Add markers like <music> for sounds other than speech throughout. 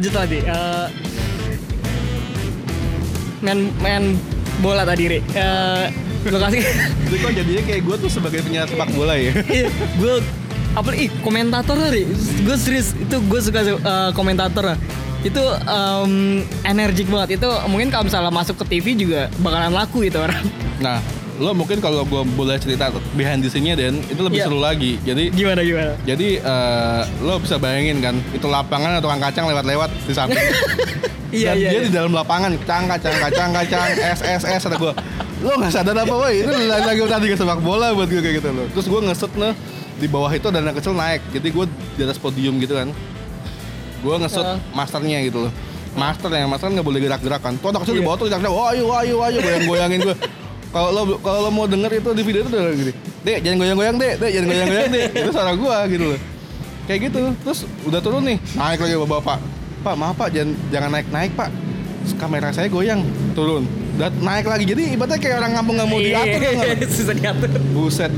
lanjut tadi. Uh, main main bola tadi, Ri. Uh, lo kasih Jadi kok jadinya kayak gue tuh sebagai penyiar sepak bola ya? <laughs> gue apa ih komentator Ri. Gue serius itu gue suka uh, komentator. Itu um, energik banget. Itu mungkin kalau misalnya masuk ke TV juga bakalan laku itu orang. Nah, lo mungkin kalau gue boleh cerita behind the scene-nya Dan itu lebih Iya. seru lagi. Jadi Gimana gimana? jadi eh, lo bisa bayangin kan itu lapangan atau kacang lewat-lewat di samping. <laughs> Iya Dan iya. dia iya. di dalam lapangan kacang kacang kacang kacang s s s ada gue lo nggak sadar apa woi itu lagi lagi tadi ke sepak bola buat gue kayak gitu loh terus gue ngeset nih di bawah itu ada anak kecil naik jadi gue di atas podium gitu kan gue ngeset Heeh. masternya gitu loh master yang master kan nggak boleh gerak-gerak kan tuh anak kecil di Iya. bawah tuh gerak wah ayo ayo ayo goyang goyangin gue kalau lo kalau lo mau denger itu di video itu udah gini. Dek jangan goyang-goyang dek. Dek jangan goyang-goyang dek. <laughs> Itu suara gue gitu loh. Kayak gitu. Terus udah turun nih. Naik lagi bapak pak maaf pak. Jangan jangan naik naik pak kamera saya goyang. Turun. Dan naik lagi. Jadi ibaratnya kayak orang kampung nggak mau diatur ya? Iya, <laughs> Susah diatur. buset.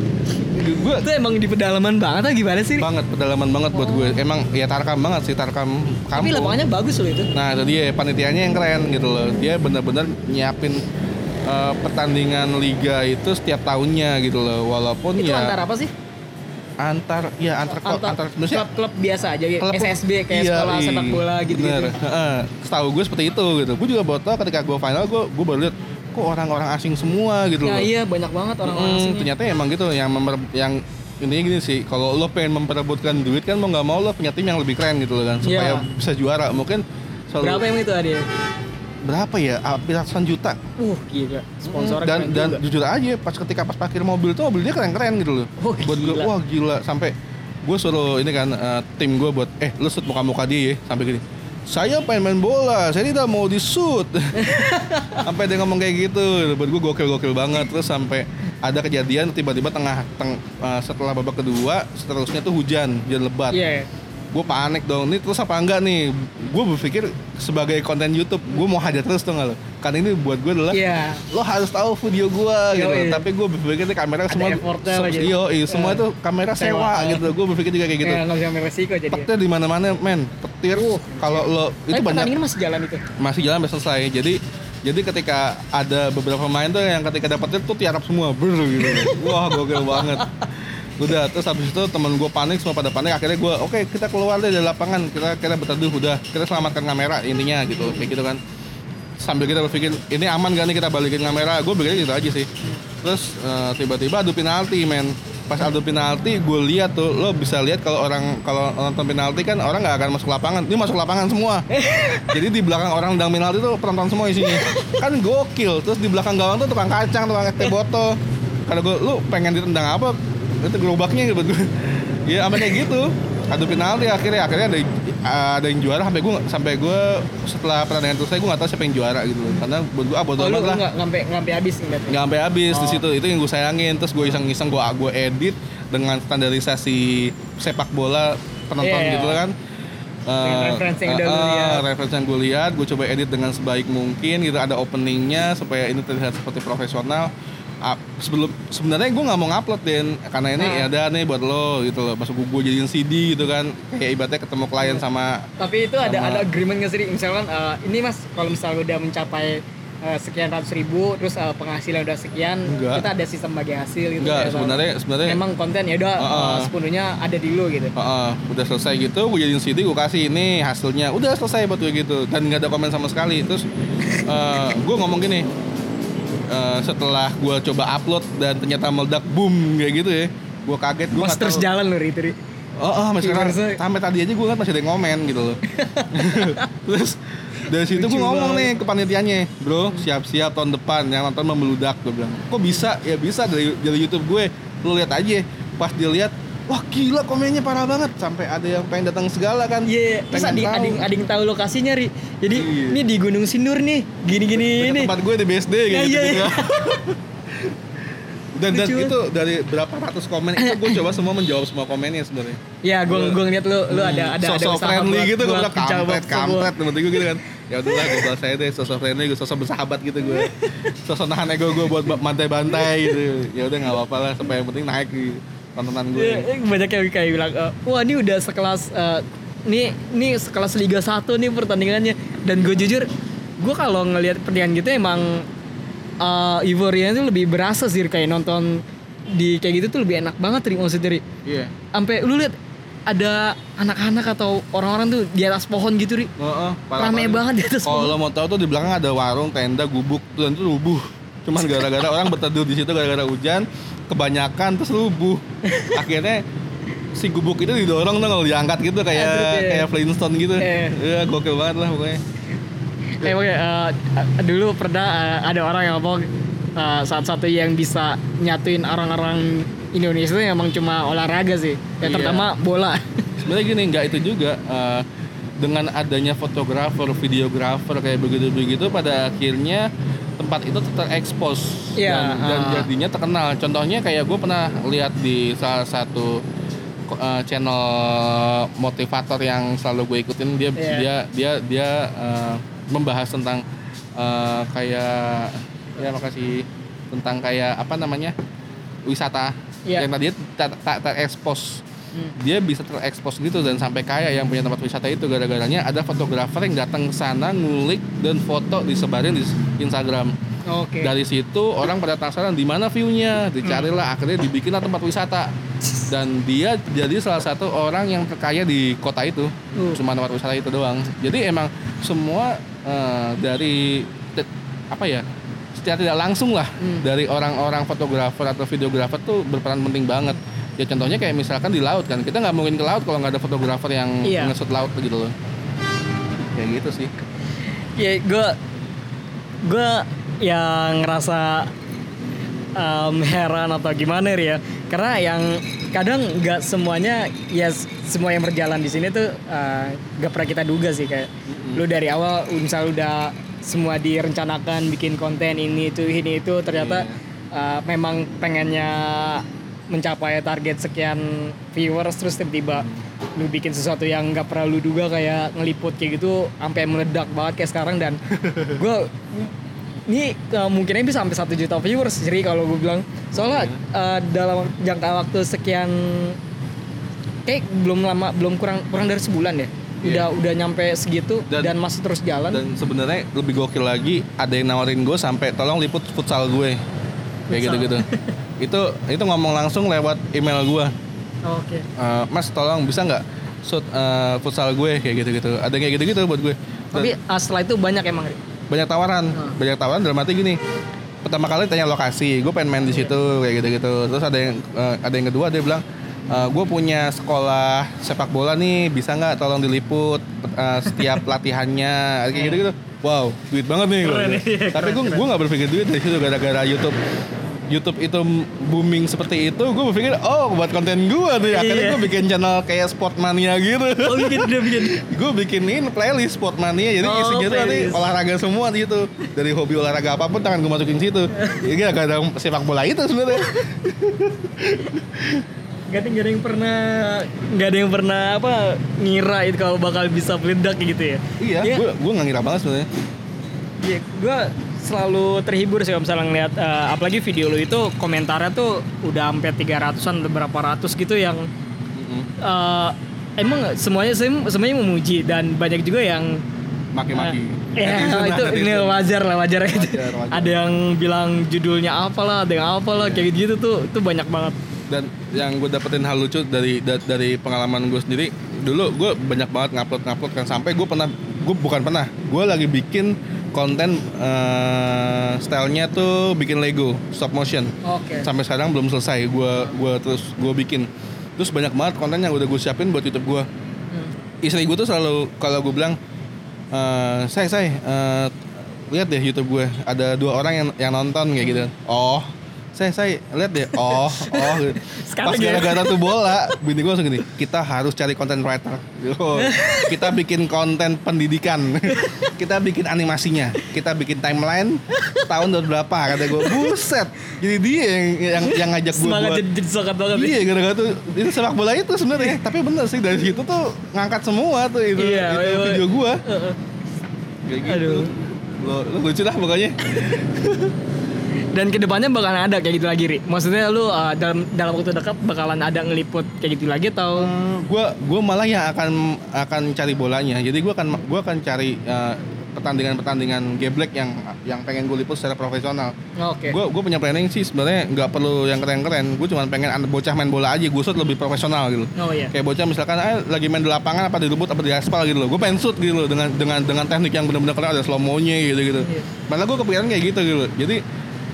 Gue Itu emang di pedalaman banget atau gimana sih? Banget pedalaman banget buat gue emang ya tarkam banget sih tarkam Tapi kampung. lapangannya bagus loh itu. nah itu dia panitianya yang keren gitu loh. Dia benar-benar nyiapin eh, pertandingan liga itu setiap tahunnya gitu loh walaupun Itu ya antar apa sih? antar ya antar kok antar klub-klub biasa aja gitu. Klub- SSB kayak Iya, sekolah iya. sepak bola gitu-gitu. Bener. Heeh. Setahu gue seperti itu gitu. Gue juga tahu ketika gue final gue gue baru lihat kok orang-orang asing semua gitu Ya loh. iya banyak banget orang-orang Hmm, asing. ternyata emang gitu yang memper, yang intinya gini sih kalau lo pengen memperebutkan duit kan mau nggak mau lo punya tim yang lebih keren gitu loh kan supaya Iya. bisa juara mungkin selalu Berapa emang itu ada? Berapa ya? Hampir ratusan juta. Uh, gila. Sponsornya dan keren dan juga. jujur aja pas ketika pas parkir mobil tuh mobilnya keren-keren gitu loh. Oh, buat gue wah gila. Sampai gue suruh ini kan eh, tim gue buat eh lu shoot muka-muka dia ya sampai gini. Saya pengen main bola saya tidak mau di shoot <laughs> sampai dia ngomong kayak gitu. Buat gue gokil-gokil banget. Terus sampai ada kejadian tiba-tiba tengah teng, eh, setelah babak kedua seterusnya tuh hujan hujan lebat. Iya. Gue panik dong. Ini terus apa enggak nih? Gue berpikir sebagai konten YouTube gue mau hajar terus tuh nggak lo? Karena ini buat gue adalah Iya. lo harus tahu video gue gitu. Yoi. tapi gue berpikir nih kamera Ada semua jadi. iya iya, semua Eh, itu kamera sewa, sewa gitu. Gue berpikir juga kayak gitu. Kayak nggak bisa ambil resiko jadi. petir di mana mana men. Petir kalau lo Tapi itu banyak. pertandingan masih jalan itu. masih jalan sampai selesai. Jadi jadi ketika ada beberapa pemain tuh yang ketika dapat petir tuh tiarap semua. Ber gitu. Wah gokil banget udah terus habis itu temen gue panik semua pada panik. Akhirnya gue oke kita keluar deh dari lapangan. Kita kita berteduh udah. Kita selamatkan kamera intinya gitu kayak gitu kan. Sambil kita berpikir ini aman gak nih kita balikin kamera? Gue pikirnya gitu aja sih. Terus eh, tiba-tiba adu penalti men. Pas adu penalti gue lihat tuh lo bisa lihat kalau orang kalau nonton penalti kan orang nggak akan masuk lapangan. Ini masuk lapangan semua. <laughs> Jadi di belakang orang nendang penalti tuh penonton semua isinya. Kan gokil. Terus di belakang gawang tuh tukang kacang tukang teh botol. Kalau gue lu pengen ditendang apa itu gerobaknya gitu gue ya sampai kayak gitu. Adu penalti akhirnya. Akhirnya ada ada yang juara sampai gue sampai gue setelah pertandingan selesai gue nggak tahu siapa yang juara gitu loh. Karena buat gue ah bodo Oh, lu amat lah. nggak ngampe habis nggak sampai habis di Oh. situ. Itu yang gue sayangin. Terus gue iseng-iseng gue gue edit dengan standarisasi sepak bola penonton Iya, iya. gitu kan. Eh, referensi yang eh, lu eh, lihat. referensi yang gue lihat gue coba edit dengan sebaik mungkin gitu. Ada openingnya supaya ini terlihat seperti profesional Ah, sebelum sebenarnya gue nggak mau ngupload din karena ini Nah. ya ada nih buat lo gitu loh masuk gue jadiin CD gitu kan kayak ibaratnya ketemu klien sama Tapi itu ada Sama- ada agreement nggak sih? Misalkan eh, ini mas kalau misalnya udah mencapai eh, sekian ratus ribu, terus eh, penghasilan udah sekian, Enggak. kita ada sistem bagi hasil gitu. enggak kayak sebenarnya sebenarnya Memang konten ya udah Uh-uh. eh, sepenuhnya ada di lu gitu. Heeh, udah selesai gitu, gue jadiin CD, gue kasih ini hasilnya, udah selesai buat gue gitu, dan nggak ada komen sama sekali. Terus gue ngomong gini, eh, setelah gue coba upload dan ternyata meledak boom kayak gitu ya, gue kaget, gue Mas terus jalan Ri, itu. Oh, oh masih Viewersnya- sampai tadi aja gue kan masih ada yang ngomen gitu loh. <laughs> Terus dari situ gue ngomong nih ke panitianya, bro siap-siap tahun depan yang nonton memeludak gue bilang. Kok bisa? Ya bisa dari dari YouTube gue. Lu lihat aja. Pas dilihat, wah gila komennya parah banget. Sampai ada yang pengen datang segala kan. Iya, terus Pengen ada tahu. ada ada yang tahu lokasinya Ri. Jadi Iya. ini di Gunung Sindur nih, gini-gini Dekat ini. tempat gue di BSD Ya, kayak iya, gitu. iya. dan dan Lucu. itu dari berapa ratus komen itu gue coba semua menjawab semua komennya sebenarnya. Ya, gua gua ngeliat lu lu ada ada ada sosok usaha friendly buat- gitu gue bilang kampret kampret temen gue gitu kan ya udahlah gue balas saya deh sosok friendly gue sosok bersahabat gitu gue sosok nahan ego gue buat bantai-bantai gitu ya udah nggak apa-apa lah supaya yang penting naik di tontonan gue Iya, iya, banyak yang kayak bilang, eh, wah ini udah sekelas eh, nih nih kelas Liga 1 nih pertandingannya dan gue jujur gue kalau ngelihat pertandingan gitu emang uh, euforia itu lebih berasa sih kayak nonton di kayak gitu tuh lebih enak banget nih maksudnya Ri. Iya. sampai lu lihat ada anak-anak atau orang-orang tuh di atas pohon gitu ri Heeh, parah rame banget di atas Kalau pohon lo mau tahu tuh di belakang ada warung, tenda, gubuk, tuh dan itu rubuh. Cuman gara-gara orang berteduh di situ gara-gara hujan, kebanyakan terus rubuh. <laughs> Akhirnya si gubuk itu didorong tuh kalau diangkat gitu kayak Aduh, iya. kayak Flintstone gitu. Iya. Iya, gokil banget lah pokoknya. eh oke eh, dulu pernah eh, ada orang yang ngomong eh, satu-satu yang bisa nyatuin orang-orang Indonesia itu emang cuma olahraga sih yang Iya. terutama bola Sebenarnya gini, nggak itu juga eh, dengan adanya fotografer, videografer kayak begitu-begitu pada akhirnya tempat itu terekspos Iya, dan, dan ah. jadinya terkenal. Contohnya kayak gue pernah lihat di salah satu eh, channel motivator yang selalu gue ikutin dia Iya. dia dia dia eh, membahas tentang eh, kayak ya makasih tentang kayak apa namanya wisata Iya. yang tadi tak tak terekspos Hmm. dia bisa terekspos gitu dan sampai kaya yang punya tempat wisata itu. Gara-garanya ada fotografer yang datang ke sana ngulik dan foto disebarin di Instagram. Oke. Dari situ orang pada penasaran di mana view-nya? Dicarilah akhirnya dibikinlah tempat wisata. Dan dia jadi salah satu orang yang terkaya di kota itu. Uh. cuma tempat wisata itu doang. Jadi emang semua eh, dari apa ya secara tidak langsung lah Hmm. dari orang-orang fotografer atau videografer tuh berperan penting banget ya contohnya kayak misalkan di laut kan kita nggak mungkin ke laut kalau nggak ada fotografer yang Iya. ngesut laut gitu loh. Kayak gitu sih. Ya gue gue yang ngerasa um, heran atau gimana ya karena yang kadang nggak semuanya ya semua yang berjalan di sini tuh uh, nggak pernah kita duga sih kayak lu dari awal misal udah semua direncanakan bikin konten ini itu ini itu ternyata uh, memang pengennya mencapai target sekian viewers terus tiba-tiba lu bikin sesuatu yang nggak pernah lu duga kayak ngeliput kayak gitu sampai meledak banget kayak sekarang. Dan <laughs> gue ini uh, mungkinnya bisa sampai satu juta viewers jadi kalau gue bilang. Soalnya uh, dalam jangka waktu sekian kayak belum lama belum kurang kurang dari sebulan ya. Udah udah nyampe segitu dan, Dan- masih terus jalan. dan sebenarnya lebih gokil lagi ada yang nawarin gue sampai tolong liput futsal gue. Kayak Futsal. gitu-gitu <laughs> itu itu ngomong langsung lewat email gue oke. Eh, mas tolong bisa nggak shoot eh, futsal gue? Kayak gitu-gitu. Ada yang kayak gitu-gitu buat gue. Tapi uh, setelah itu banyak emang banyak tawaran. Hmm. banyak tawaran dalam arti gini pertama kali tanya lokasi gue pengen main di situ kayak gitu-gitu. Terus ada yang eh, ada yang kedua dia bilang "Eh, gue punya sekolah sepak bola nih bisa nggak tolong diliput eh, setiap <laughs> latihannya? Kayak gitu-gitu. Wow duit banget nih. Keren, iya, tapi keren, gue keren. gue nggak berpikir duit dari situ gara-gara YouTube YouTube itu booming seperti itu, gue berpikir, oh buat konten gue nih. Akhirnya Iya. gue bikin channel kayak Sportmania gitu. oh bikin udah bikin. <laughs> Gue bikinin playlist Sportmania jadi Oh, isinya tuh nanti olahraga semua di situ. Dari hobi olahraga apa pun tangan gue masukin situ. Jadi gak ada sepak bola itu sebenarnya. <laughs> Gak ada, gak ada yang pernah nggak ada yang pernah apa ngira itu kalau bakal bisa meledak gitu ya? Iya gue gue nggak ngira banget sebenarnya. Iya, gue selalu terhibur sih kalau misalnya ngeliat eh, apalagi video lu itu komentarnya tuh udah sampai 300-an atau berapa ratus gitu yang eh, emang semuanya sem- semuanya memuji dan banyak juga yang maki-maki eh, ya <laughs> itu ini wajar lah wajar itu. Wajar, <laughs> wajar. Ada yang bilang judulnya apalah, ada yang apalah kayak gitu tuh itu banyak banget. dan yang gue dapetin hal lucu dari da- dari pengalaman gue sendiri dulu gue banyak banget ngupload ngupload kan sampai gue pernah gue bukan pernah. Gue lagi bikin konten eh, stylenya tuh bikin Lego stop motion. Oke. sampai sekarang belum selesai gue gua terus gue bikin. Terus banyak banget konten yang udah gue siapin buat YouTube gue Hmm. istri gue tuh selalu kalau gue bilang eh say say eh, lihat deh YouTube gue ada dua orang yang yang nonton kayak gitu. Oh saya saya lihat deh oh oh. Sekarang pas gara-gara tuh bola bini gue langsung gini kita harus cari content writer kita bikin konten pendidikan <laughs> kita bikin animasinya kita bikin timeline tahun berapa kata gue buset jadi dia yang yang, yang ngajak gue Semangat buat jadi, jadi semangat banget. ya. Iya gara-gara tuh itu sepak bola itu sebenarnya tapi bener sih dari situ tuh ngangkat semua tuh itu, Iya, itu iya, video iya. gua Heeh. kayak gitu Aduh. lo lo lucu dah pokoknya <laughs> Dan ke depannya bakalan ada kayak gitu lagi, Ri. Maksudnya lu uh, dalam dalam waktu dekat bakalan ada ngeliput kayak gitu lagi atau? Gue gue malah yang akan akan cari bolanya. Jadi gue akan gue akan cari uh, pertandingan-pertandingan geblek yang yang pengen gue liput secara profesional. Oke. gue gue punya planning sih sebenarnya nggak perlu yang keren-keren. Gue cuma pengen anak bocah main bola aja. Gue shoot lebih profesional gitu. Oh iya. kayak bocah misalkan ah, lagi main di lapangan apa di rumput apa di aspal gitu loh. Gue pengen shoot gitu loh dengan dengan dengan teknik yang benar-benar keren ada slow mo-nya gitu gitu Iya. malah gue kepikiran kayak gitu gitu jadi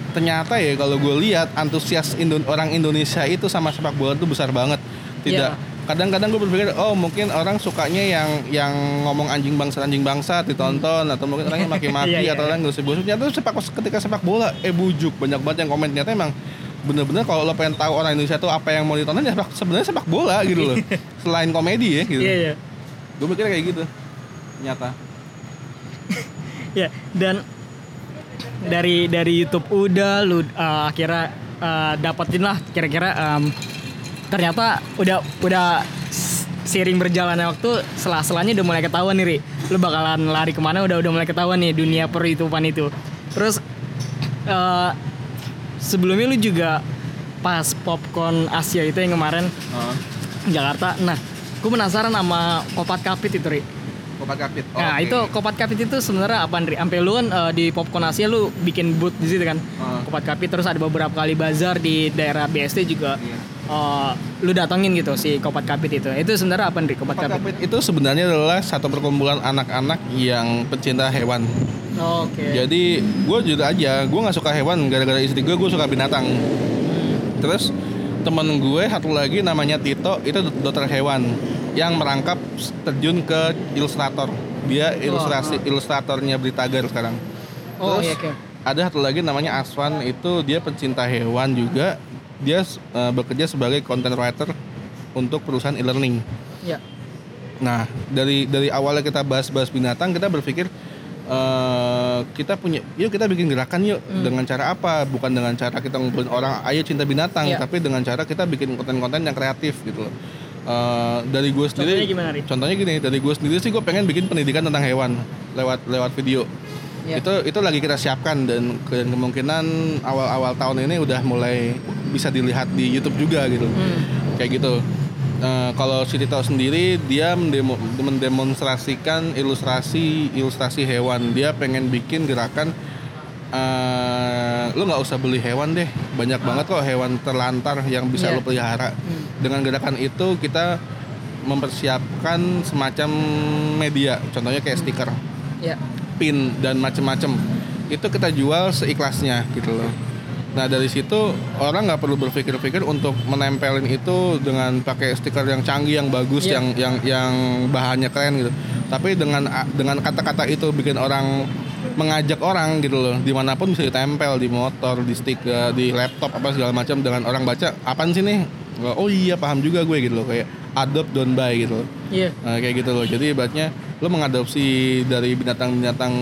ternyata ya kalau gue lihat antusias Indo- orang Indonesia itu sama sepak bola itu besar banget. Tidak Iya. kadang-kadang gue berpikir oh mungkin orang sukanya yang yang ngomong anjing bangsa anjing bangsa ditonton atau mungkin orangnya <laughs> maki-maki Iya, iya, atau orang gosip-gosip. Ternyata sepak ketika sepak bola eh bujuk. Banyak banget yang komen ternyata emang bener-bener kalau lo pengen tahu orang Indonesia tuh apa yang mau ditonton ya sebenarnya sepak bola gitu loh. <laughs> Selain komedi ya gitu. Iya, iya. gue mikirnya kayak gitu nyata. <laughs> Ya, dan dari dari YouTube udah lu uh, akhirnya uh, dapetin lah kira-kira um, ternyata udah udah s- seiring berjalannya waktu selah-selahnya udah mulai ketahuan nih Ri. Lu bakalan lari ke mana udah udah mulai ketahuan nih dunia per YouTubean itu. Terus uh, sebelumnya lu juga pas popcorn Asia itu yang kemarin Jakarta. Nah, gue penasaran sama Kopat Kapit itu Ri. Kopat kapit Nah itu kopat kapit itu sebenarnya apa Andri? Sampai lu kan eh, di Popcorn Asia lu bikin booth di situ kan? Ah. Kopat kapit terus ada beberapa kali bazar di daerah BSD juga. Iya. eh, lu datengin gitu si kopat kapit itu. Itu sebenarnya apa Andri kopat Kopat kapit? kapit itu sebenarnya adalah satu perkumpulan anak-anak yang pecinta hewan Oke. Jadi gue jujur aja, gue nggak suka hewan gara-gara istri gue, gue suka binatang. Terus temen gue satu lagi namanya Tito, itu dokter hewan yang merangkap terjun ke ilustrator. Dia ilustrasi ilustratornya Britagar sekarang. Oh Terus iya oke. ada satu lagi namanya Aswan, itu dia pencinta hewan juga. Dia eh, bekerja sebagai content writer untuk perusahaan e-learning. Ya. Nah, dari dari awalnya kita bahas-bahas binatang, kita berpikir eh kita punya, yuk kita bikin gerakan yuk dengan cara apa? Bukan dengan cara kita ngumpulin orang, ayo cinta binatang, Iya. tapi dengan cara kita bikin konten-konten yang kreatif gitu loh. Eh, dari gue sendiri, Contohnya gimana, Ri? contohnya gini, dari gue sendiri sih gue pengen bikin pendidikan tentang hewan lewat lewat video. Iya. Itu itu lagi kita siapkan dan, dan kemungkinan awal-awal tahun ini udah mulai bisa dilihat di YouTube juga gitu Hmm. kayak gitu. Eh, kalau si Tito sendiri dia mendemo- mendemonstrasikan ilustrasi ilustrasi hewan. Dia pengen bikin gerakan eh lu nggak usah beli hewan deh. Banyak banget kok hewan terlantar yang bisa Iya. lu pelihara. Hmm. Dengan gerakan itu kita mempersiapkan semacam media. Contohnya kayak stiker, Ya. pin dan macem-macem. Itu kita jual seikhlasnya gitu loh. Nah dari situ orang nggak perlu berpikir-pikir untuk menempelin itu dengan pakai stiker yang canggih, yang bagus, Iya. yang yang yang bahannya keren gitu. Tapi dengan dengan kata-kata itu bikin orang mengajak orang gitu loh, di mana pun bisa ditempel di motor, di stiker, di laptop apa segala macam dengan orang baca apaan sih nih? Oh iya paham juga gue gitu loh kayak adopt don't buy gitu. loh. Iya. Nah, kayak gitu loh. Jadi ibaratnya lo mengadopsi dari binatang-binatang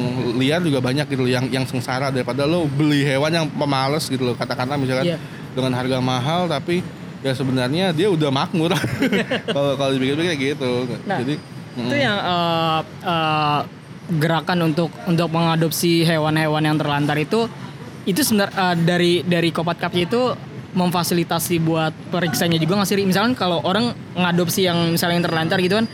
liar juga banyak gitu loh yang yang sengsara daripada lo beli hewan yang pemalas gitu loh. Katakanlah misalkan Iya. dengan harga mahal tapi ya sebenarnya dia udah makmur. <laughs> Kalau kalau dipikir-pikir kayak gitu. Nah, Jadi Itu mm, yang eh, eh, gerakan untuk untuk mengadopsi hewan-hewan yang terlantar itu itu sebenarnya eh, dari dari Kopat Kapnya itu memfasilitasi buat periksanya juga nggak sih? Misalkan kalau orang ngadopsi yang misalnya yang terlantar gitu kan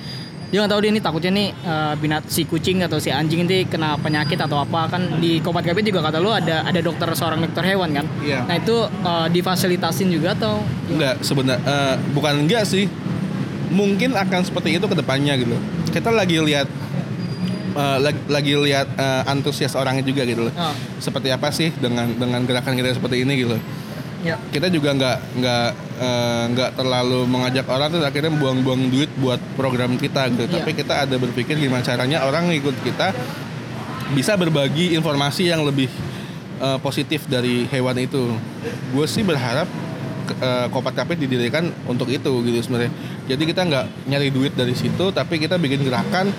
dia nggak tahu dia ini takutnya nih eh, binat si kucing atau si anjing ini kena penyakit atau apa kan di Kopat Kapnya juga kata lu ada ada dokter seorang dokter hewan kan? Iya. Nah itu eh, difasilitasin juga atau enggak sebenarnya bukan enggak sih. Mungkin akan seperti itu ke depannya gitu. Kita lagi lihat eh, lagi, lagi lihat eh, antusias orangnya juga gitu loh. Oh, Seperti apa sih dengan dengan gerakan kita seperti ini gitu. ya. kita juga nggak nggak eh, nggak terlalu mengajak orang terus akhirnya buang-buang duit buat program kita gitu. Iya. Tapi kita ada berpikir gimana caranya orang ngikut kita bisa berbagi informasi yang lebih eh, positif dari hewan itu. Gue sih berharap eh, Kopat Kapit didirikan untuk itu gitu sebenarnya. Jadi kita nggak nyari duit dari situ, tapi kita bikin gerakan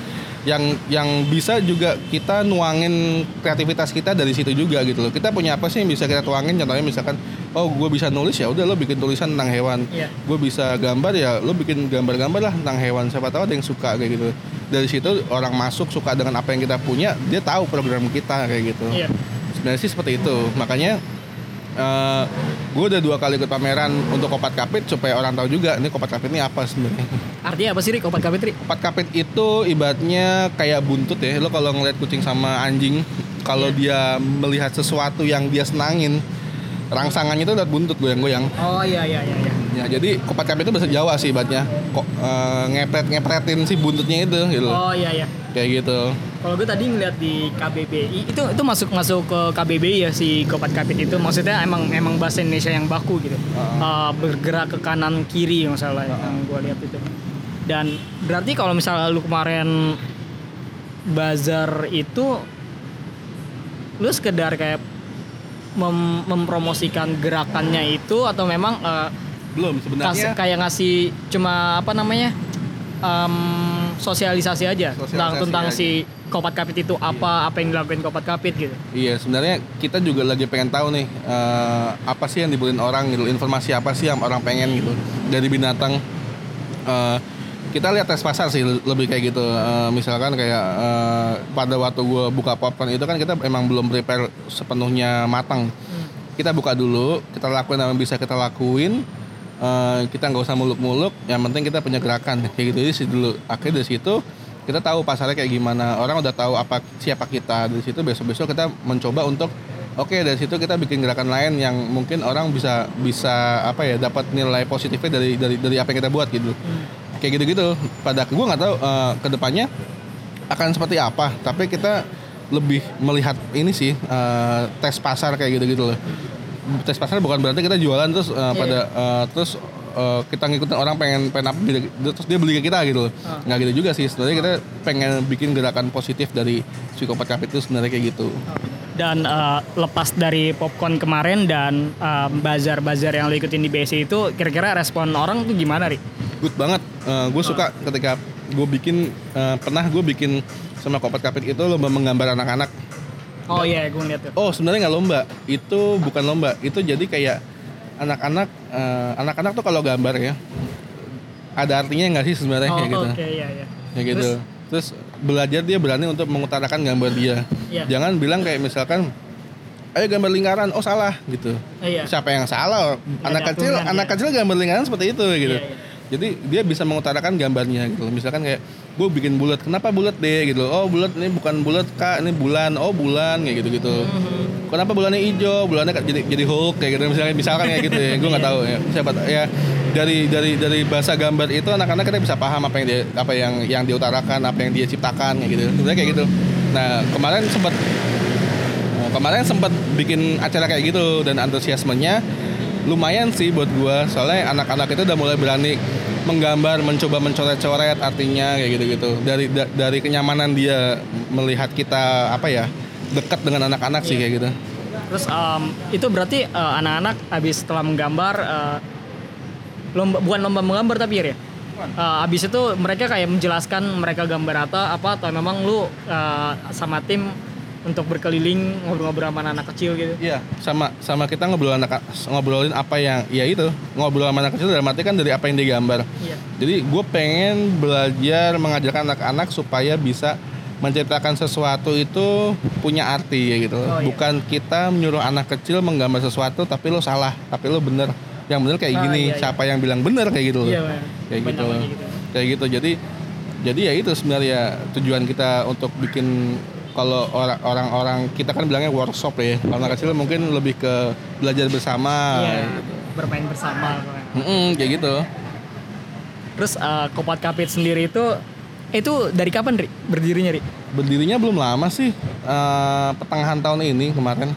yang yang bisa juga kita nuangin kreativitas kita dari situ juga gitu loh. Kita punya apa sih yang bisa kita tuangin? Contohnya misalkan, oh gue bisa nulis ya udah lo bikin tulisan tentang hewan. Iya. Gue bisa gambar ya lo bikin gambar-gambar lah tentang hewan. Siapa tahu ada yang suka kayak gitu. Dari situ orang masuk suka dengan apa yang kita punya, dia tahu program kita kayak gitu Iya. sebenarnya sih seperti itu makanya eh gue udah dua kali ikut pameran untuk kopat kapit supaya orang tahu juga ini kopat kapit ini apa sebenarnya. Artinya apa sih Rik? Opat kapit Rik? Kopat kapit itu ibaratnya kayak buntut ya. Lo kalau ngeliat kucing sama anjing, kalau dia melihat sesuatu yang dia senangin, rangsangannya itu udah buntut goyang-goyang. Oh iya iya iya. iya. Ya, jadi kopat kapit itu bahasa Jawa sih ibaratnya. Kok eh, ngepret ngepretin si buntutnya itu gitu. Oh iya iya. Kayak gitu. Kalau gue tadi ngeliat di KBBI itu itu masuk masuk ke KBBI ya si kopat kapit itu. Maksudnya emang emang bahasa Indonesia yang baku gitu. Uh, bergerak ke kanan kiri yang salah yang gue lihat itu. Dan berarti kalau misalnya lu kemarin bazar itu lu sekedar kayak mem- mempromosikan gerakannya itu atau memang uh, Belum sebenarnya. kayak ngasih cuma apa namanya em, sosialisasi aja tentang Sosialisasi tentang aja. si kopat kapit itu apa apa yang dilakuin kopat kapit gitu Iya, sebenarnya kita juga lagi pengen tahu nih eh, apa sih yang dibutuhin orang gitu, informasi apa sih yang orang pengen gitu dari binatang. Eh, kita lihat tes pasar sih lebih kayak gitu. Eh, misalkan kayak eh, pada waktu gue buka popcorn itu kan kita emang belum prepare sepenuhnya matang. Kita buka dulu, kita lakuin apa yang bisa kita lakuin. Eh, kita nggak usah muluk-muluk, yang penting kita punya gerakan kayak gitu. Jadi sih dulu akhirnya dari situ kita tahu pasarnya kayak gimana. Orang udah tahu apa siapa kita dari situ. Besok besok kita mencoba untuk oke dari situ kita bikin gerakan lain yang mungkin orang bisa bisa apa ya dapat nilai positifnya dari dari dari apa yang kita buat gitu. Kayak gitu gitu pada gue nggak tahu eh, ke depannya akan seperti apa. Tapi kita lebih melihat ini sih eh, tes pasar kayak gitu gitu loh. Tes pasar bukan berarti kita jualan terus eh, pada eh, terus eh, kita ngikutin orang pengen pengen apa terus dia beli ke kita gitu. Loh nggak gitu juga sih sebenarnya kita pengen bikin gerakan positif dari psikopat kapit itu sebenarnya kayak gitu. Dan eh, lepas dari popcorn kemarin dan eh, bazar-bazar yang lo ikutin di BSC itu kira-kira respon orang tuh gimana Ri? good banget. Gue suka ketika gue bikin eh, pernah gue bikin sama kopat kapit itu lomba menggambar anak-anak. Oh iya gue ngeliat tuh. Oh sebenarnya nggak lomba, itu bukan lomba, itu jadi kayak anak-anak, eh, anak-anak tuh kalau gambar ya, ada artinya nggak sih sebenarnya Oh kayak gitu, oke iya iya kayak gitu. Terus belajar dia berani untuk mengutarakan gambar dia, Iya. jangan bilang kayak misalkan, ayo gambar lingkaran, oh salah gitu. Iya. Siapa yang salah? anak kecil, anak ya. kecil gambar lingkaran seperti itu gitu. Iya, iya. Jadi dia bisa mengutarakan gambarnya gitu. Misalkan kayak gue bikin bulat, kenapa bulat deh gitu? Oh bulat ini bukan bulat kak, ini bulan. Oh bulan kayak gitu gitu. Kenapa bulannya hijau? Bulannya kayak jadi jadi Hulk kayak gitu misalkan misalkan kayak gitu ya. Gue nggak tahu ya. Siapa ya dari dari dari bahasa gambar itu anak-anak kita bisa paham apa yang dia apa yang yang diutarakan, apa yang dia ciptakan kayak gitu. Sebenarnya kayak gitu. Nah kemarin sempat kemarin sempat bikin acara kayak gitu dan antusiasmenya lumayan sih buat gua soalnya anak-anak itu udah mulai berani menggambar mencoba mencoret-coret artinya kayak gitu-gitu. Dari da- dari kenyamanan dia melihat kita apa ya dekat dengan anak-anak sih kayak gitu. Terus em, itu berarti eh, anak-anak habis setelah menggambar eh, lomba bukan lomba menggambar tapi ya. Eh, habis itu mereka kayak menjelaskan mereka gambar apa apa atau memang lu eh, sama tim untuk berkeliling ngobrol-ngobrol sama anak kecil gitu. Iya, sama sama kita ngobrol anak ngobrolin apa yang ya itu ngobrol sama anak kecil dalam arti kan dari apa yang digambar. Iya. Jadi gue pengen belajar mengajarkan anak-anak supaya bisa menciptakan sesuatu itu punya arti ya gitu. Oh, iya. Bukan kita menyuruh anak kecil menggambar sesuatu tapi lo salah, tapi lo bener. Yang bener kayak Ah, gini, iya, iya. siapa yang bilang bener kayak gitu. Iya, kayak Banyak gitu. gitu. Kayak gitu. Jadi jadi ya itu sebenarnya tujuan kita untuk bikin kalau orang- orang-orang kita kan bilangnya workshop ya. Kalau anak kecil mungkin lebih ke belajar bersama. Iya, bermain bersama. Mm-mm, kayak gitu. Terus eh, Kopat Kapit sendiri itu itu dari kapan Ri? Berdirinya Ri? Berdirinya belum lama sih, eh, pertengahan tahun ini kemarin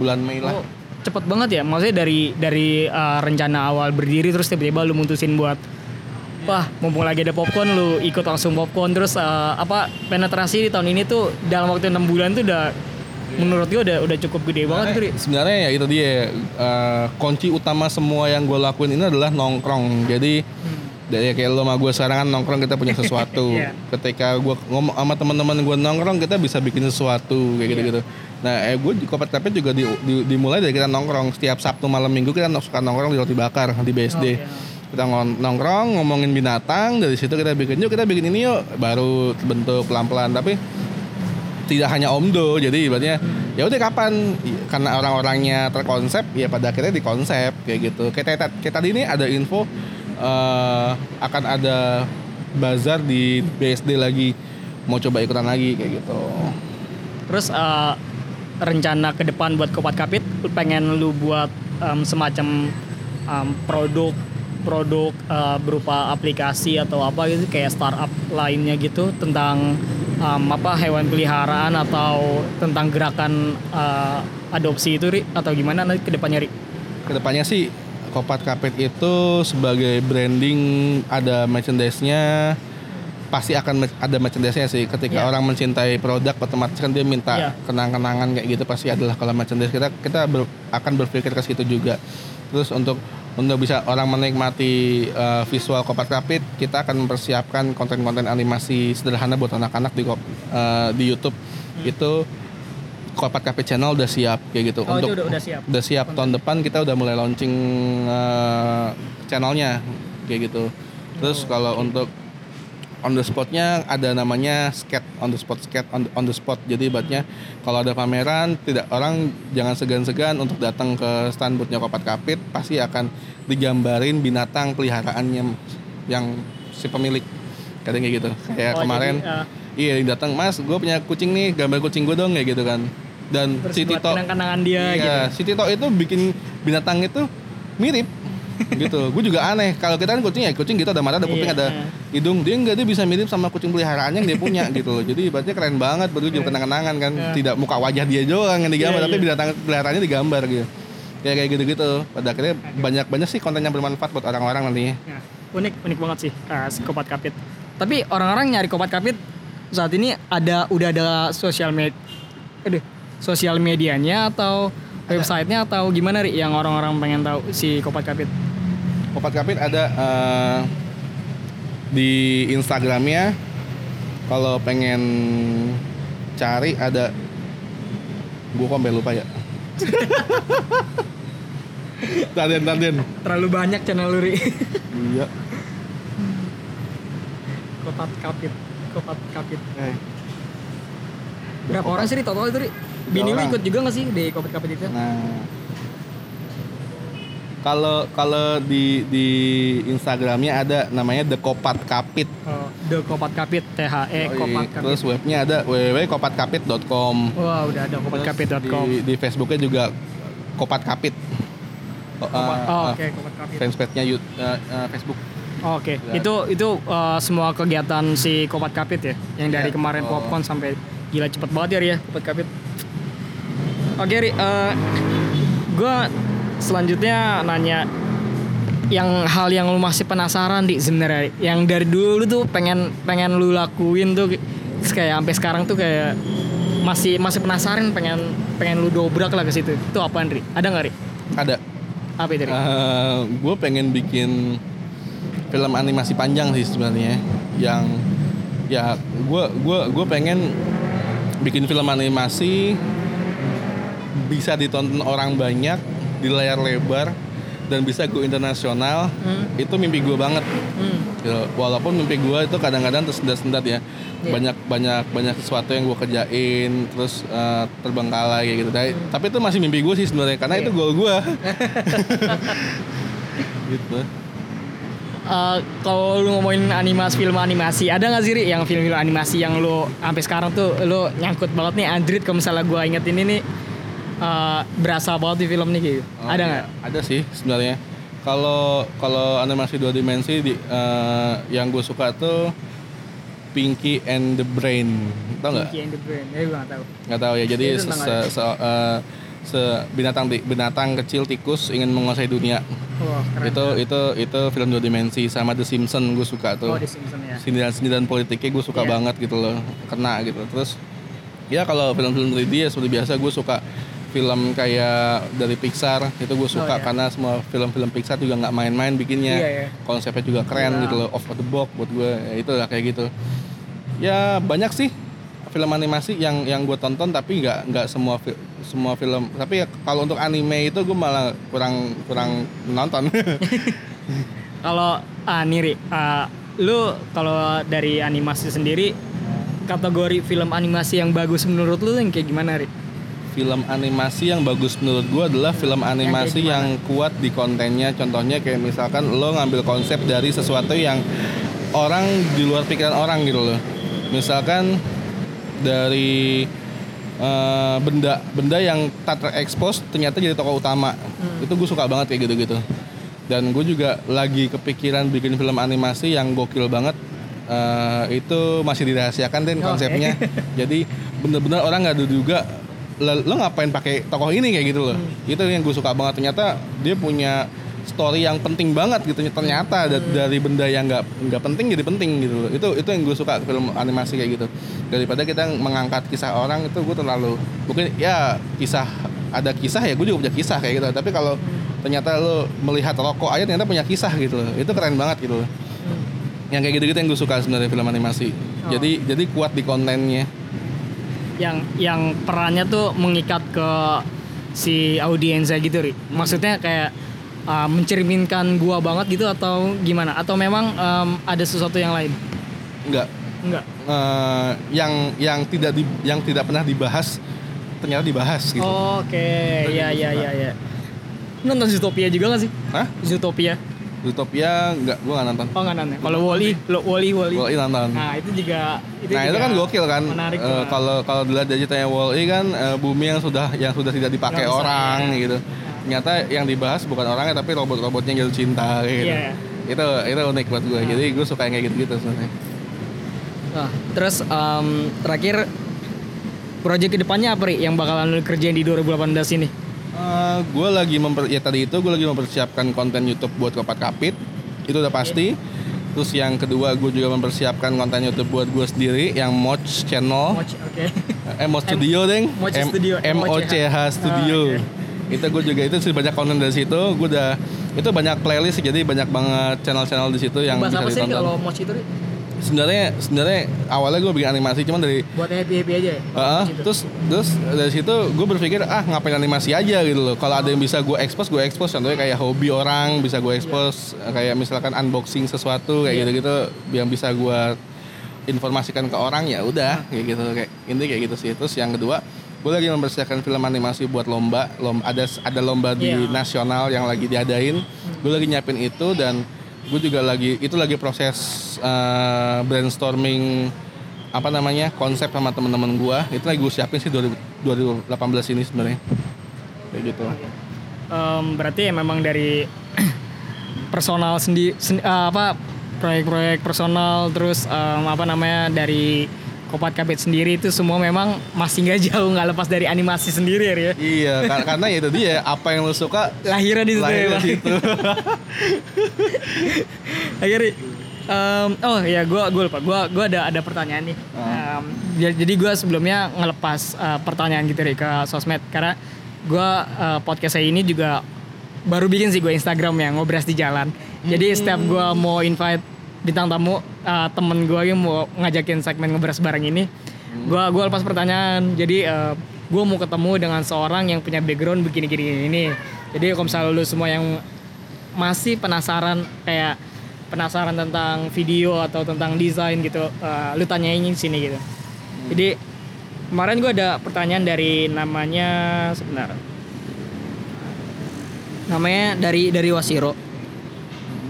bulan Mei lah. Oh, cepet banget ya. Maksudnya dari dari eh, rencana awal berdiri terus tiba-tiba lu mutusin buat wah mumpung lagi ada popcorn lu ikut langsung popcorn terus eh, apa penetrasi di tahun ini tuh dalam waktu enam bulan tuh udah menurut gue udah udah cukup gede banget tuh Ri. Sebenarnya ya itu dia eh, kunci utama semua yang gue lakuin ini adalah nongkrong. Jadi dari kayak lo sama gue sekarang kan nongkrong kita punya <laughs> sesuatu. Iya. Ketika gue ngomong sama teman-teman gue nongkrong kita bisa bikin sesuatu kayak gitu-gitu. Nah, eh, gue di Kapit juga di- di- dimulai dari kita nongkrong setiap Sabtu malam Minggu kita suka nongkrong di roti bakar di BSD. Oke. Kita nongkrong ngomongin binatang dari situ kita bikin yuk kita bikin ini yuk. Baru bentuk pelan-pelan tapi tidak hanya omdo jadi ibaratnya ya udah kapan? Karena orang-orangnya terkonsep ya pada akhirnya dikonsep kayak gitu. Kayak, kayak, kayak tadi ini ada info eh, akan ada bazar di BSD lagi mau coba ikutan lagi kayak gitu. Terus eh, rencana ke depan buat Kopat Kapit pengen lu buat em, semacam em, produk produk eh, berupa aplikasi atau apa gitu kayak startup lainnya gitu tentang em, apa hewan peliharaan atau tentang gerakan eh, adopsi itu Ri atau gimana nanti ke depannya Ri? ke depannya sih Kopat Kapit itu sebagai branding ada merchandise-nya pasti akan ada merchandise-nya sih ketika Iya. orang mencintai produk otomatis kan dia minta Iya. kenang-kenangan kayak gitu pasti adalah kalau merchandise kita kita ber- akan berpikir ke situ juga terus untuk untuk bisa orang menikmati uh, visual Kopat Kapit kita akan mempersiapkan konten-konten animasi sederhana buat anak-anak di uh, di YouTube. Itu Kopat Kapit channel udah siap kayak gitu. Oh untuk udah, udah siap. udah siap. Tahun depan kita udah mulai launching uh, channelnya kayak gitu. Terus kalau untuk on the spotnya ada namanya skate on the spot skate on the, on the spot. Jadi ibaratnya kalau ada pameran tidak orang jangan segan-segan untuk datang ke stand boothnya Kopat Kapit pasti akan digambarin binatang peliharaannya yang si pemilik. Kadang kayak gitu. Kayak Oh, kemarin jadi, eh, iya datang mas gue punya kucing nih gambar kucing gue dong kayak gitu kan. Dan si Tito kenang-kenangan dia Iya, gitu. si Tito itu bikin binatang itu mirip gitu. Gue juga aneh. Kalau kita kan kucing ya kucing gitu ada mata, ada kuping, Iya. ada hidung. Dia enggak dia bisa mirip sama kucing peliharaannya yang dia punya <laughs> gitu loh. Jadi berarti keren banget baru juga kenang-kenangan kan. Iya. Tidak muka wajah dia doang yang digambar, Iya, tapi iya. binatang peliharaannya digambar gitu. Kayak kayak gitu-gitu. Pada akhirnya banyak-banyak sih konten yang bermanfaat buat orang-orang nantinya. Ya, unik unik banget sih uh, si Kopat Kapit. Tapi orang-orang nyari Kopat Kapit saat ini ada udah ada sosial media aduh, sosial medianya atau websitenya atau gimana Ri yang orang-orang pengen tahu si Kopat Kapit. Kopat Kapit ada eh, di Instagramnya. Kalau pengen cari ada gue kok lupa ya. <laughs> Tarden, tarden. Terlalu banyak channel lu Ri. Iya. Kopat Kapit. Kopat Kapit. Eh, Berapa orang sih Ri total itu Ri? Bini lu ikut juga gak sih di Kopat Kapit itu? Nah, kalau kalau di di Instagramnya ada namanya The Kopat Kapit. Oh, The Kopat Kapit, T H E Kopat. Kapit. Terus webnya ada www.kopatkapit.com. Wah, udah ada kopatkapit.com. Di, di Facebooknya juga Kopat Kapit. Oh, Kopat- uh, oh, uh, oke, Kopat Kapit. fanspage-nya uh, uh, Facebook. Oh, Oke, Ya. itu itu uh, semua kegiatan si Kopat Kapit ya, yang dari Iya. kemarin Oh. popcorn sampai gila cepet banget ya ya Kopat Kapit. Oke Ri, gue selanjutnya nanya yang hal yang lu masih penasaran di sebenarnya, yang dari dulu lu tuh pengen pengen lu lakuin tuh kayak sampai sekarang tuh kayak masih masih penasaran pengen pengen lu dobrak lah ke situ. Itu apaan Ri? Ada nggak Ri? Ada. Apa itu Ri? gue pengen bikin film animasi panjang sih sebenarnya yang ya gue gua gue pengen bikin film animasi bisa ditonton orang banyak di layar lebar dan bisa go internasional Hmm. itu mimpi gue banget Hmm. gitu. walaupun mimpi gue itu kadang-kadang tersendat-sendat ya Iya. banyak banyak banyak sesuatu yang gue kerjain terus eh, terbengkalai gitu Tapi- tapi itu masih mimpi gue sih sebenarnya karena itu Iya. goal gue <laughs> <laughs> gitu Eh, kalau lu ngomongin animasi film animasi ada nggak sih Ri, yang film-film animasi yang lu sampai sekarang tuh lu nyangkut banget nih Android kalau misalnya gua inget ini nih eh, berasa banget di film nih gitu. Oh, ada iya. nggak? ada sih sebenarnya kalau kalau animasi dua dimensi di, eh, yang gue suka tuh Pinky and the Brain tau nggak Pinky and the Brain. Ya gua nggak tahu. nggak tahu ya jadi se, se, se- eh, se- binatang binatang kecil tikus ingin menguasai dunia keren. itu itu itu film dua dimensi sama The Simpsons gue suka tuh Oh, di Simpson ya. sindiran-sindiran politiknya gue suka Iya. banget gitu loh kena gitu terus ya kalau film-film 3D ya seperti biasa gue suka film kayak dari Pixar itu gue suka Oh, iya. karena semua film-film Pixar juga nggak main-main bikinnya Iya, iya. konsepnya juga keren Iya. gitu loh off the box buat gue ya, itu lah kayak gitu ya banyak sih film animasi yang yang gue tonton tapi nggak nggak semua fi- semua film tapi ya kalau untuk anime itu gue malah kurang kurang nonton <laughs> Kalau ah, nih Ri, ah, lu kalau dari animasi sendiri kategori film animasi yang bagus menurut lu yang kayak gimana Ri? Film animasi yang bagus menurut gua adalah film animasi gimana? yang, kuat di kontennya. Contohnya kayak misalkan lo ngambil konsep dari sesuatu yang orang di luar pikiran orang gitu loh. Misalkan dari eh, benda benda yang tak terekspos ternyata jadi tokoh utama. Itu gue suka banget kayak gitu-gitu. Dan gue juga lagi kepikiran bikin film animasi yang gokil banget. Eh, itu masih dirahasiakan dan Oke. konsepnya. <laughs> Jadi bener-bener orang nggak juga lo ngapain pakai tokoh ini kayak gitu loh. Itu yang gue suka banget. Ternyata dia punya story yang penting banget gitu. Ternyata da- dari benda yang nggak nggak penting jadi penting gitu loh. Itu itu yang gue suka film animasi kayak gitu. Daripada kita mengangkat kisah orang itu gue terlalu mungkin ya kisah ada kisah ya gue juga punya kisah kayak gitu. Tapi kalau ternyata lo melihat rokok aja ternyata punya kisah gitu loh. Itu keren banget gitu loh. Yang kayak gitu-gitu yang gue suka sebenarnya film animasi. Oh. Jadi jadi kuat di kontennya. Yang yang perannya tuh mengikat ke si audiensnya gitu ri. Maksudnya kayak uh, mencerminkan gua banget gitu atau gimana? Atau memang um, ada sesuatu yang lain? Enggak. enggak. Eh, yang yang tidak di, yang tidak pernah dibahas ternyata dibahas gitu. oke. Ya ya ya ya nonton Zootopia juga gak sih? Hah? Zootopia Utopia enggak gua enggak nonton. oh nggak nonton kalau Wally lo Wally Wally Wall-E nonton. nah itu juga itu nah, itu juga kan gokil kan. menarik Eh, kalau kalau dilihat dari ceritanya Wall-E kan eh, bumi yang sudah yang sudah tidak dipakai Nggak bisa, orang iya. gitu. Ternyata yang dibahas bukan orangnya tapi robot-robotnya yang jatuh cinta gitu. Iya. Itu itu unik buat gue. Jadi gue suka yang kayak gitu-gitu sebenarnya. Nah, terus em, terakhir proyek ke depannya apa ri yang bakalan lu kerjain di 2018 ini gue lagi memper ya tadi itu gue lagi mempersiapkan konten YouTube buat kopat kapit. Itu udah pasti. Terus yang kedua gue juga mempersiapkan konten YouTube buat gue sendiri yang Moch Channel. Watch, oke. <laughs> Eh Moch Studio deng. Moch Studio, M O C H. Studio. Ah, itu gue juga itu sih banyak konten dari situ. Gue udah itu banyak playlist jadi banyak banget channel-channel di situ yang Bahasa bisa apa sih ditonton. kalau Moch itu? Sebenarnya sebenarnya awalnya gue bikin animasi cuman dari buat happy happy aja ya Heeh, Moch itu. terus terus dari situ gue berpikir ah ngapain animasi aja gitu loh. Kalau ada yang bisa gue expose, gue expose. Contohnya kayak hobi orang bisa gue expose, kayak misalkan unboxing sesuatu kayak Iya. gitu-gitu, yang bisa gue informasikan ke orang ya udah kayak gitu kayak ini kayak gitu sih. Terus yang kedua, gue lagi mempersiapkan film animasi buat lomba, lomba ada ada lomba di Iya. nasional yang lagi diadain. Gue lagi nyiapin itu dan gue juga lagi itu lagi proses eh, brainstorming apa namanya konsep sama teman-teman gua. Itu lagi gue siapin sih 2000 2018 ini sebenarnya. Kayak gitu. Em, berarti ya memang dari <clears throat> personal sendiri apa proyek-proyek personal terus em, apa namanya dari Kopat Kapit sendiri itu semua memang masih nggak jauh nggak lepas dari animasi sendiri ya ya iya kar- karena ya itu dia apa yang lo suka lahirnya di situ <laughs> lahir ya, dari Bang. situ Akhirnya, em, oh ya gue gue lupa. Gue gue ada ada pertanyaan nih. Em, ja- jadi gue sebelumnya ngelepas eh, pertanyaan gitu Ri, ke sosmed. Karena gue eh, podcast saya ini juga baru bikin sih gue Instagram ya ngobras di jalan. Jadi setiap gue mau invite bintang tamu eh, temen gue yang mau ngajakin segmen ngobras bareng ini, gue gue lepas pertanyaan. Jadi gue mau ketemu dengan seorang yang punya background begini-gini ini. Jadi kalau misalnya lu semua yang masih penasaran kayak penasaran tentang video atau tentang desain gitu, eh, lu tanyain sini gitu. Jadi kemarin gue ada pertanyaan dari namanya sebentar. Namanya dari dari Wasiro.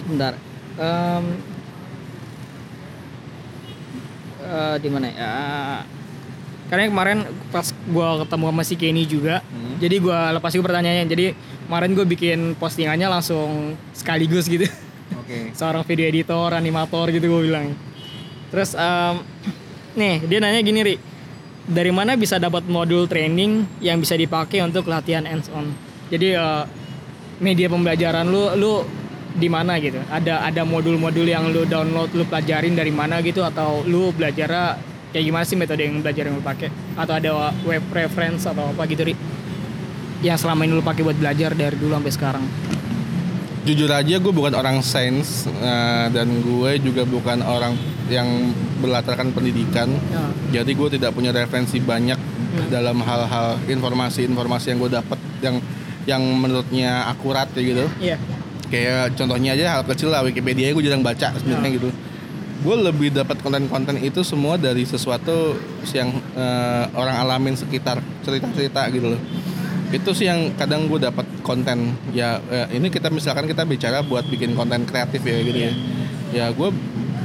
Bentar. Em, eh, di mana ya? Karena kemarin pas gue ketemu sama si Kenny juga, jadi gue lepas juga pertanyaannya. Jadi kemarin gue bikin postingannya langsung sekaligus gitu. oke <laughs> Seorang video editor, animator gitu gue bilang. Terus em, nih dia nanya gini ri, dari mana bisa dapat modul training yang bisa dipakai untuk latihan hands on? Jadi eh, media pembelajaran lu lu di mana gitu? Ada ada modul-modul yang lu download, lu pelajarin dari mana gitu atau lu belajar kayak gimana sih metode yang belajar yang lu pakai? Atau ada web reference atau apa gitu ri? Yang selama ini lu pakai buat belajar dari dulu sampai sekarang. jujur aja gue bukan orang sains eh, dan gue juga bukan orang yang berlatarkan pendidikan Ya. jadi gue tidak punya referensi banyak dalam hal-hal informasi-informasi yang gue dapat yang yang menurutnya akurat ya gitu Iya. Kayak contohnya aja hal kecil lah Wikipedia gue jarang baca sebenarnya gitu. Gue lebih dapat konten-konten itu semua dari sesuatu yang eh, orang alamin sekitar cerita-cerita gitu loh. Itu sih yang kadang gue dapat konten. Ya eh, ini kita misalkan kita bicara buat bikin konten kreatif ya gitu ya. Ya gue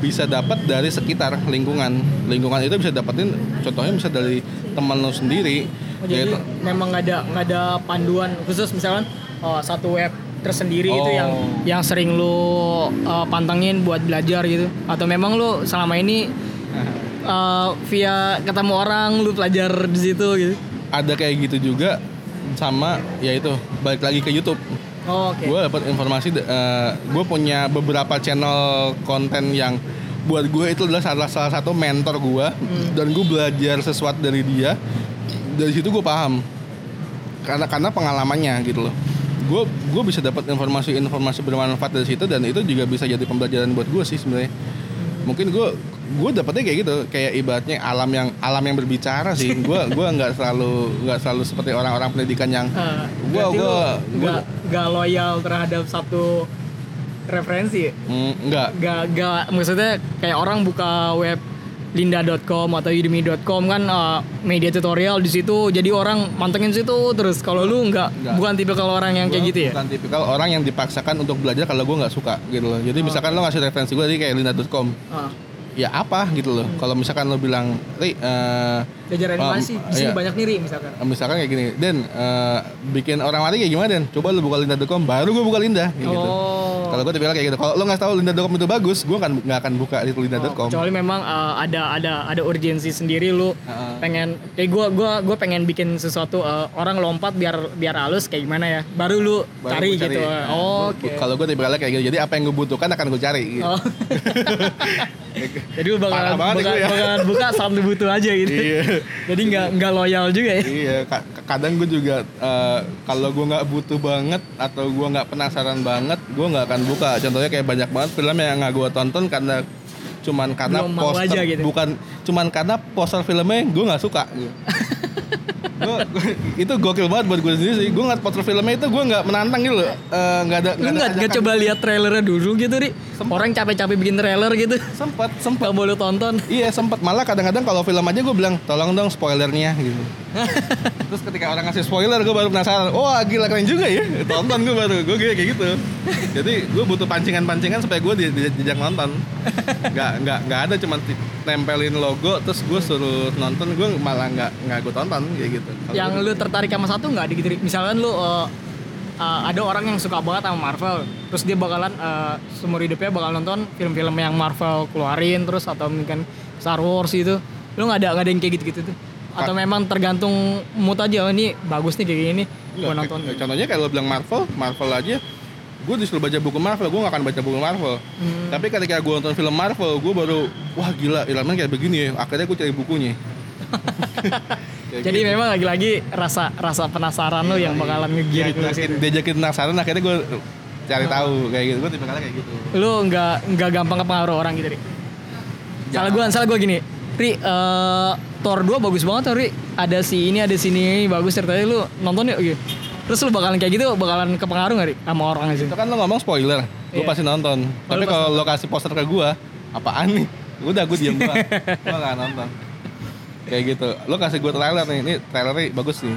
bisa dapat dari sekitar lingkungan. Lingkungan itu bisa dapetin contohnya bisa dari teman lo sendiri. Oh, jadi memang nggak ada nggak ada panduan khusus misalkan oh, satu web tersendiri itu Oh. yang yang sering lu uh, pantengin buat belajar gitu. Atau memang lu selama ini uh, <laughs> via ketemu orang lu belajar di situ gitu? Ada kayak gitu juga sama ya itu balik lagi ke YouTube. Oh, oke. Gue dapat informasi gue punya beberapa channel konten yang buat gue itu adalah salah salah satu mentor gue dan gue belajar sesuatu dari dia. Dari situ gue paham. Karena karena pengalamannya gitu loh gue gue bisa dapat informasi-informasi bermanfaat dari situ dan itu juga bisa jadi pembelajaran buat gue sih sebenarnya. Mungkin gue gue dapetnya kayak gitu kayak ibaratnya alam yang alam yang berbicara sih. <laughs> Gue gue nggak selalu nggak selalu seperti orang-orang pendidikan yang berarti lu gua- nggak nggak loyal terhadap satu referensi? Mm, nggak. Nggak nggak maksudnya kayak orang buka web linda.com atau udemy.com kan uh, media tutorial di situ jadi orang mantengin situ terus kalau lu nggak bukan tipe kalau orang yang kayak Gua gitu ya Bukan tipikal orang yang dipaksakan untuk belajar kalau gue nggak suka gitu loh. Jadi misalkan lo ngasih referensi gue tadi kayak linda.com, Ah, ya apa gitu loh. Kalau misalkan lo bilang, Ri, eh, belajar animasi Um, di sini iya. banyak nih Ri, misalkan misalkan kayak gini, Den, eh, bikin orang mati kayak gimana Den? Coba lo buka linda.com, baru gue buka linda. Kayak gitu. oh Kalau gue tipikal kayak gitu. Kalau lo nggak tahu linda.com itu bagus, gue kan nggak akan buka itu Oh, linda.com. kecuali memang uh, ada ada ada urgensi sendiri lu Heeh. pengen kayak gua gua gua pengen bikin sesuatu uh, orang lompat biar biar halus kayak gimana ya baru lu Baru cari, gua gitu Nah, oh, oke Kalau gue tipikalnya kayak gitu, jadi apa yang gue butuhkan akan gue cari. Gitu. Oh. <laughs> Jadi lu bakalan, gue ya. bakalan buka saat butuh aja gitu. Iya. Jadi nggak nggak loyal juga ya. Iya, ka- kadang gue juga eh, kalau gue nggak butuh banget atau gue nggak penasaran banget, gue nggak akan buka. Contohnya kayak banyak banget film yang nggak gue tonton karena cuman karena Belum poster aja gitu. bukan cuman karena poster filmnya gue nggak suka. <laughs> Gua- gua- itu gokil banget buat gue sendiri sih. Gue ngeliat poster filmnya itu gue nggak menantang gitu loh. Eh, nggak ada Lu nggak nggak coba lihat trailernya dulu gitu ri? Orang capek-capek bikin trailer gitu. sempet sempet Gak boleh tonton. Iya sempet malah kadang-kadang kalau film aja gue bilang tolong dong spoilernya gitu. <laughs> Terus ketika orang ngasih spoiler gue baru penasaran. Wah gila keren juga ya. Tonton gue baru gue kayak gitu. Jadi gue butuh pancingan-pancingan supaya gue di- di- dijak nonton. Nggak nggak nggak ada cuman ti- tempelin logo terus gue suruh nonton gue malah nggak nggak gue tonton kayak gitu. Yang lu tertarik sama satu nggak gitu? Ri? Misalkan lu uh, uh, ada orang yang suka banget sama Marvel, terus dia bakalan uh, seumur hidupnya bakal nonton film-film yang Marvel keluarin terus atau mungkin Star Wars gitu. Lu nggak ada nggak ada yang kayak gitu-gitu tuh? Atau memang tergantung mood aja oh, ini bagus nih kayak gini gua nonton. Contohnya kayak lo bilang Marvel, Marvel aja gue disuruh baca buku Marvel, gue gak akan baca buku Marvel. Hmm. Tapi ketika gue nonton film Marvel, gue baru wah gila, filmnya kayak begini ya. Akhirnya gue cari bukunya. <laughs> Jadi gitu. memang lagi-lagi rasa rasa penasaran lu yang bakalan ngegiring diajakin, situ. diajakin penasaran, akhirnya gue cari tahu kayak gitu. Gue tipe kayak gitu. Lu nggak nggak gampang kepengaruh orang gitu, Ri. Salah gua, salah gua gini. Ri, eh, Thor 2 bagus banget tuh, Ri. Ada si ini, ada sini bagus ceritanya lu nonton yuk gitu. Terus lu bakalan kayak gitu bakalan kepengaruh gak, Ri? Sama orang sih. Itu kan lo ngomong spoiler, gue Iya. pasti nonton. Oh, Tapi lu kalau lo kasih poster ke gue, apaan nih? Udah gue diem doang, <laughs> gue gak nonton. Kayak gitu. Lo kasih gue trailer nih, ini trailernya bagus nih.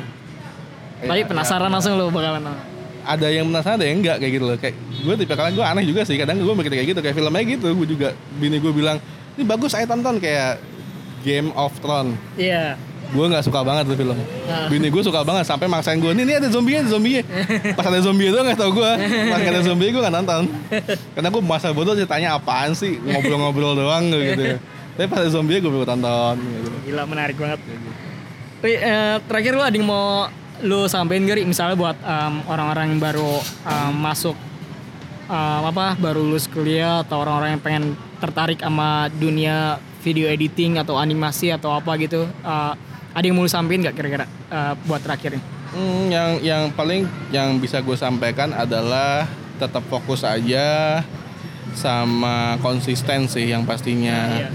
Tapi Iya, penasaran langsung lu bakalan nonton. ada yang penasaran ada yang enggak kayak gitu loh kayak gue tipe kalian gue aneh juga sih kadang gue mikir kayak gitu kayak filmnya gitu gue juga bini gue bilang ini bagus ayo tonton kayak Game of Thrones Iya. gue nggak suka banget tuh film Ah. bini gue suka banget sampai maksain gue ini, ini ada zombie ada zombie <laughs> pas ada zombie itu nggak tau gue pas ada <laughs> zombie gue nggak nonton karena gue masa bodoh ceritanya apaan sih ngobrol-ngobrol doang gitu <laughs> tapi pas ada zombie gue baru tonton gitu. Gila menarik banget. Ri, eh, terakhir lu ada yang mau lu sampein gak Ri? Misalnya buat em, orang-orang yang baru em, masuk em, apa baru lulus kuliah atau orang-orang yang pengen tertarik sama dunia video editing atau animasi atau apa gitu. Eh, ada yang mau sampein nggak kira-kira eh, buat terakhir nih? Hmm, yang yang paling yang bisa gue sampaikan adalah tetap fokus aja sama konsisten sih yang pastinya. Iya.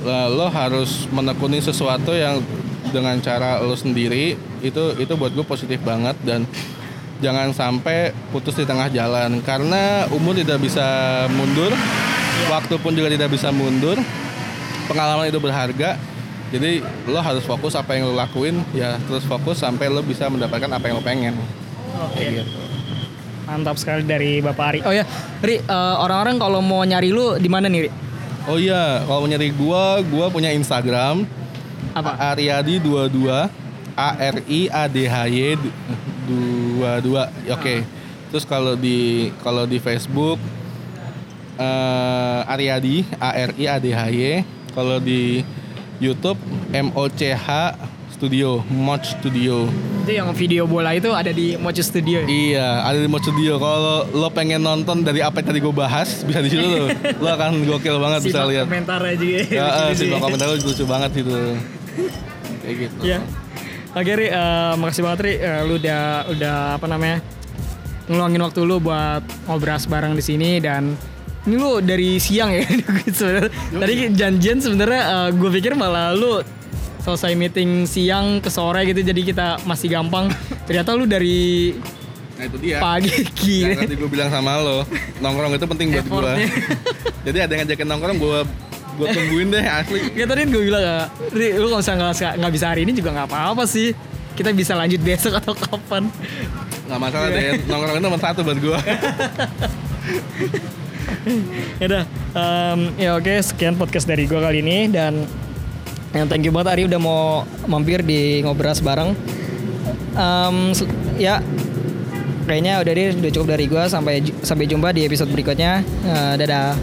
Lo- Lo harus menekuni sesuatu yang dengan cara lo sendiri itu itu buat gue positif banget dan jangan sampai putus di tengah jalan karena umur tidak bisa mundur waktu pun juga tidak bisa mundur pengalaman itu berharga jadi lo harus fokus apa yang lo lakuin ya terus fokus sampai lo bisa mendapatkan apa yang lo pengen Oke. kayak gitu Mantap sekali dari Bapak Ari. Oh ya, Ri, eh, orang-orang kalau mau nyari lu di mana nih, Ri? oh iya kalau mau nyari gua gua punya Instagram Apa? Ariadi 22 A R I A D H Y 22 oke terus kalau di kalau di Facebook eh Ariadi A R I A D H Y kalau di YouTube M O C H Studio Mod Studio Itu yang video bola itu ada di Mocho Studio. ya? iya ada di Mod Studio kalau lo pengen nonton dari apa yang tadi gue bahas bisa di situ lo <laughs> lo akan gokil banget bisa lihat komentarnya juga. ya sih. simak komentar lo lucu banget itu kayak gitu Ya. Oke Ri, eh, makasih banget Ri, Eh, lu udah udah apa namanya ngeluangin waktu lu buat ngobrol bareng di sini dan ini lu dari siang ya <laughs> sebenarnya. Tadi janjian sebenarnya gue pikir malah lu selesai meeting siang ke sore gitu jadi kita masih gampang. <laughs> Ternyata lu dari nah itu dia pagi Yang gila. tadi gue bilang sama lo, nongkrong itu penting buat gue. <laughs> Jadi ada yang ngajakin nongkrong, gue gue tungguin deh asli. Ya tadi gue bilang "Ah, Ri, lu kalau misalnya nggak nggak bisa hari ini juga nggak apa-apa sih. Kita bisa lanjut besok atau kapan. Nggak masalah deh, nongkrong itu nomor satu buat gue. Ya udah em, ya oke sekian podcast dari gue kali ini dan yang thank you banget Ari udah mau mampir di ngobras bareng se- ya kayaknya udah deh udah cukup dari gue sampai sampai jumpa di episode berikutnya. Eh, dadah